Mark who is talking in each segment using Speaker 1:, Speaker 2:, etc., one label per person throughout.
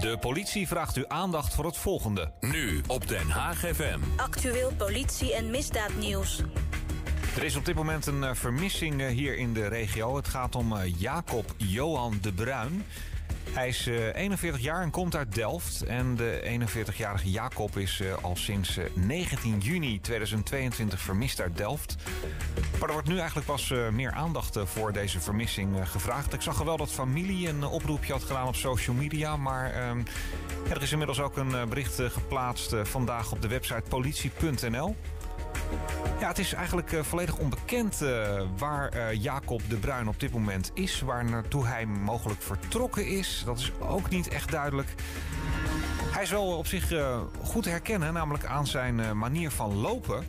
Speaker 1: De politie vraagt u aandacht voor het volgende.
Speaker 2: Nu op Den Haag FM.
Speaker 3: Actueel politie- en misdaadnieuws.
Speaker 1: Er is op dit moment een eh, vermissing eh, hier in de regio. Het gaat om eh, Jacob Johan de Bruin. Hij is eh, 41 jaar en komt uit Delft. En de 41-jarige Jacob is eh, al sinds eh, 19 juni 2022 vermist uit Delft. Maar er wordt nu eigenlijk pas eh, meer aandacht eh, voor deze vermissing eh, gevraagd. Ik zag wel dat familie een eh, oproepje had gedaan op social media. Maar ehm, er is inmiddels ook een eh, bericht eh, geplaatst eh, vandaag op de website politie.nl. Ja, het is eigenlijk eh, volledig onbekend eh, waar eh, Jacob de Bruin op dit moment is. Waar naartoe hij mogelijk vertrokken is. Dat is ook niet echt duidelijk. Hij is wel op zich goed te herkennen, namelijk aan zijn manier van lopen.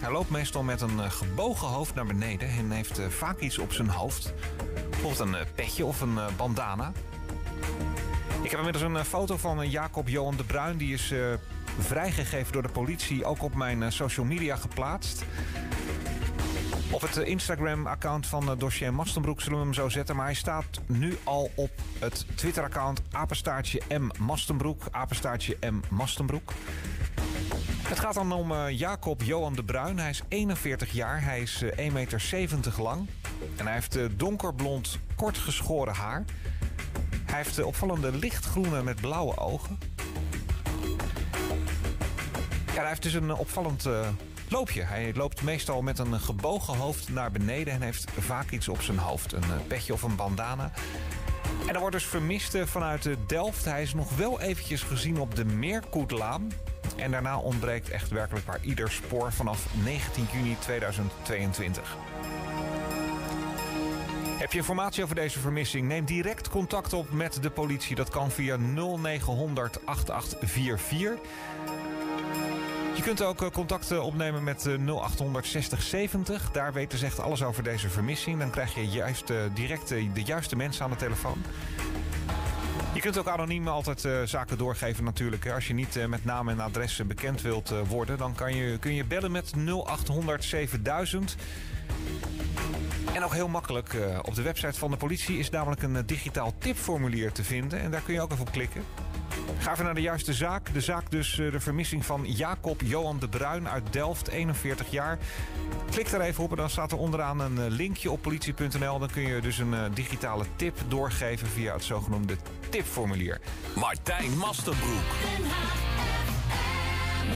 Speaker 1: Hij loopt meestal met een gebogen hoofd naar beneden en heeft vaak iets op zijn hoofd. Bijvoorbeeld een petje of een bandana. Ik heb inmiddels een foto van Jacob Johan de Bruin. Die is vrijgegeven door de politie, ook op mijn eh, social media geplaatst. Op het eh, Instagram-account van het dossier Mastenbroek zullen we hem zo zetten. Maar hij staat nu al op het Twitter-account apenstaartje M Mastenbroek. Apenstaartje M Mastenbroek. Het gaat dan om eh, Jacob Johan de Bruin. Hij is 41 jaar. Hij is eh, 1,70 meter lang. En hij heeft eh, donkerblond, kort geschoren haar. Hij heeft eh, opvallende lichtgroene met blauwe ogen. Hij heeft dus een opvallend eh, loopje. Hij loopt meestal met een gebogen hoofd naar beneden... en heeft vaak iets op zijn hoofd. Een eh, petje of een bandana. En er wordt dus vermist eh, vanuit Delft. Hij is nog wel eventjes gezien op de Meerkoetlaan. En daarna ontbreekt echt werkelijk waar ieder spoor vanaf 19 juni 2022. Heb je informatie over deze vermissing? Neem direct contact op met de politie. Dat kan via 0900 8844. Je kunt ook eh, contact eh, opnemen met eh, 0800 6070. Daar weten ze echt alles over deze vermissing. Dan krijg je juist, eh, direct eh, de juiste mensen aan de telefoon. Je kunt ook anoniem altijd eh, zaken doorgeven natuurlijk. Als je niet eh, met naam en adres eh, bekend wilt eh, worden... dan kan je, kun je bellen met 0800 7000. En ook heel makkelijk, eh, op de website van de politie... is namelijk een eh, digitaal tipformulier te vinden. En daar kun je ook even op klikken. Ga even naar de juiste zaak. De zaak dus eh, de vermissing van Jacob Johan de Bruin uit Delft, 41 jaar. Klik daar even op en dan staat er onderaan een eh, linkje op politie.nl. Dan kun je dus een eh, digitale tip doorgeven via het zogenoemde tipformulier.
Speaker 2: Martijn
Speaker 4: Haag